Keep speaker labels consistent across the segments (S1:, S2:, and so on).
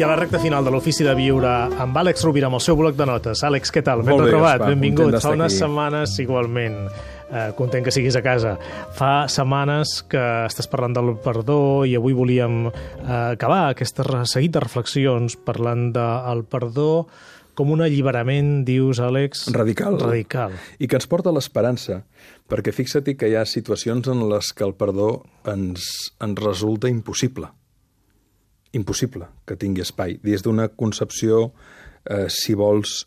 S1: I a la recta final de l'Ofici de Viure amb Àlex Rovira, amb el seu bloc de notes. Àlex, què tal? Ben
S2: Molt
S1: retrobat, benvingut. Fa unes
S2: aquí.
S1: setmanes, igualment, eh, content que siguis a casa. Fa setmanes que estàs parlant del perdó i avui volíem eh, acabar aquest seguit de reflexions parlant del perdó com un alliberament, dius, Àlex...
S2: Radical.
S1: Radical.
S2: I que ens porta l'esperança, perquè fixa't que hi ha situacions en les que el perdó ens, ens resulta impossible. Impossible que tingui espai, des d'una concepció, eh, si vols,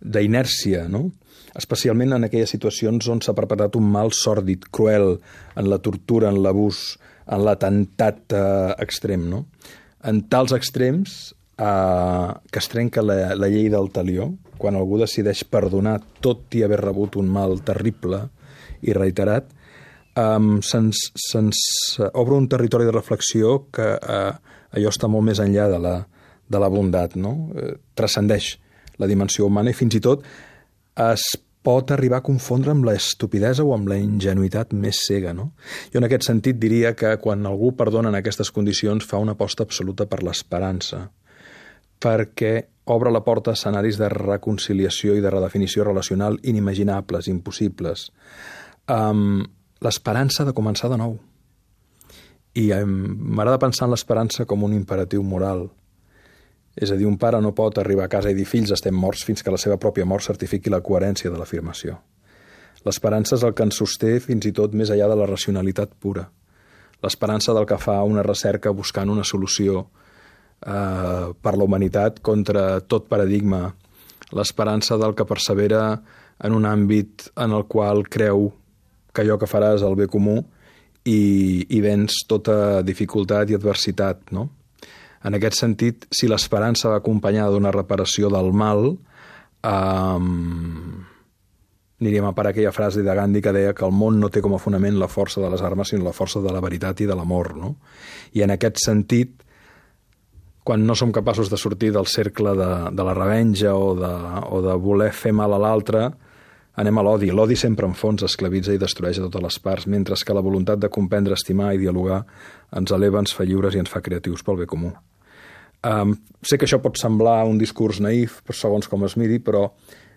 S2: d'inèrcia, no? especialment en aquelles situacions on s'ha perpetrat un mal sòrdid, cruel, en la tortura, en l'abús, en l'atemptat eh, extrem. No? En tals extrems eh, que es trenca la, la llei del talió, quan algú decideix perdonar tot i haver rebut un mal terrible i reiterat, um, se'ns se obre un territori de reflexió que uh, allò està molt més enllà de la, de la bondat, no? Eh, transcendeix la dimensió humana i fins i tot es pot arribar a confondre amb l'estupidesa o amb la ingenuïtat més cega. No? Jo en aquest sentit diria que quan algú perdona en aquestes condicions fa una aposta absoluta per l'esperança, perquè obre la porta a escenaris de reconciliació i de redefinició relacional inimaginables, impossibles. Um, l'esperança de començar de nou. I m'agrada pensar en l'esperança com un imperatiu moral. És a dir, un pare no pot arribar a casa i dir fills estem morts fins que la seva pròpia mort certifiqui la coherència de l'afirmació. L'esperança és el que ens sosté fins i tot més enllà de la racionalitat pura. L'esperança del que fa una recerca buscant una solució eh, per la humanitat contra tot paradigma. L'esperança del que persevera en un àmbit en el qual creu que allò que farà és el bé comú i, i vens tota dificultat i adversitat, no? En aquest sentit, si l'esperança va acompanyada d'una reparació del mal, eh, aniríem a parar aquella frase de Gandhi que deia que el món no té com a fonament la força de les armes, sinó la força de la veritat i de l'amor. No? I en aquest sentit, quan no som capaços de sortir del cercle de, de la revenja o de, o de voler fer mal a l'altre, anem a l'odi. L'odi sempre en fons esclavitza i destrueix a totes les parts, mentre que la voluntat de comprendre, estimar i dialogar ens eleva, ens fa lliures i ens fa creatius pel bé comú. Um, sé que això pot semblar un discurs naïf, segons com es miri, però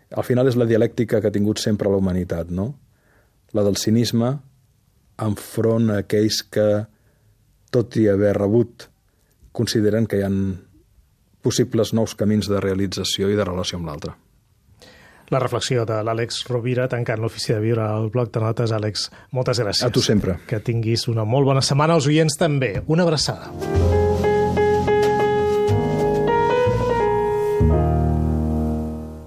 S2: al final és la dialèctica que ha tingut sempre la humanitat, no? La del cinisme enfront a aquells que, tot i haver rebut, consideren que hi han possibles nous camins de realització i de relació amb l'altre.
S1: La reflexió de l'Àlex Rovira tancant l'ofici de viure al bloc de notes. Àlex, moltes gràcies.
S2: A tu sempre.
S1: Que tinguis una molt bona setmana als oients també. Una abraçada.